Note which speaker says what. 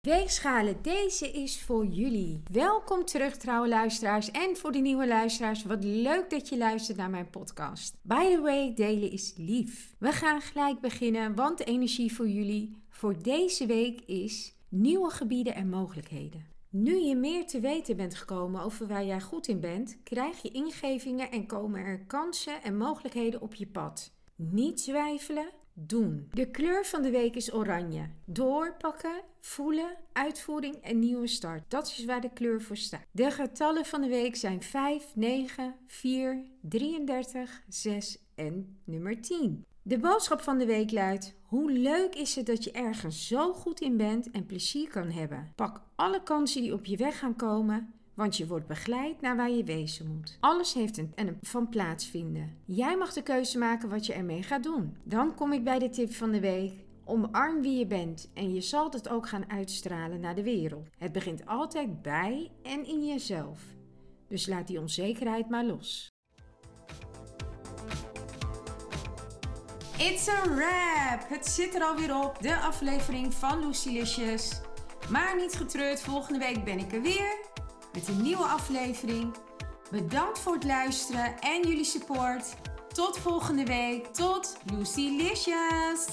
Speaker 1: Weegschalen, deze is voor jullie. Welkom terug trouwe luisteraars en voor de nieuwe luisteraars, wat leuk dat je luistert naar mijn podcast. By the way, delen is lief. We gaan gelijk beginnen, want de energie voor jullie voor deze week is nieuwe gebieden en mogelijkheden. Nu je meer te weten bent gekomen over waar jij goed in bent, krijg je ingevingen en komen er kansen en mogelijkheden op je pad. Niet twijfelen, doen. De kleur van de week is oranje. Doorpakken, voelen, uitvoering en nieuwe start. Dat is waar de kleur voor staat. De getallen van de week zijn 5, 9, 4, 33, 6 en nummer 10. De boodschap van de week luidt: Hoe leuk is het dat je ergens zo goed in bent en plezier kan hebben? Pak alle kansen die op je weg gaan komen want je wordt begeleid naar waar je wezen moet. Alles heeft een, een van plaatsvinden. Jij mag de keuze maken wat je ermee gaat doen. Dan kom ik bij de tip van de week. Omarm wie je bent en je zal het ook gaan uitstralen naar de wereld. Het begint altijd bij en in jezelf. Dus laat die onzekerheid maar los. It's a wrap! Het zit er alweer op, de aflevering van Lucilicious. Maar niet getreurd, volgende week ben ik er weer met een nieuwe aflevering. Bedankt voor het luisteren en jullie support. Tot volgende week. Tot Lucy Licious!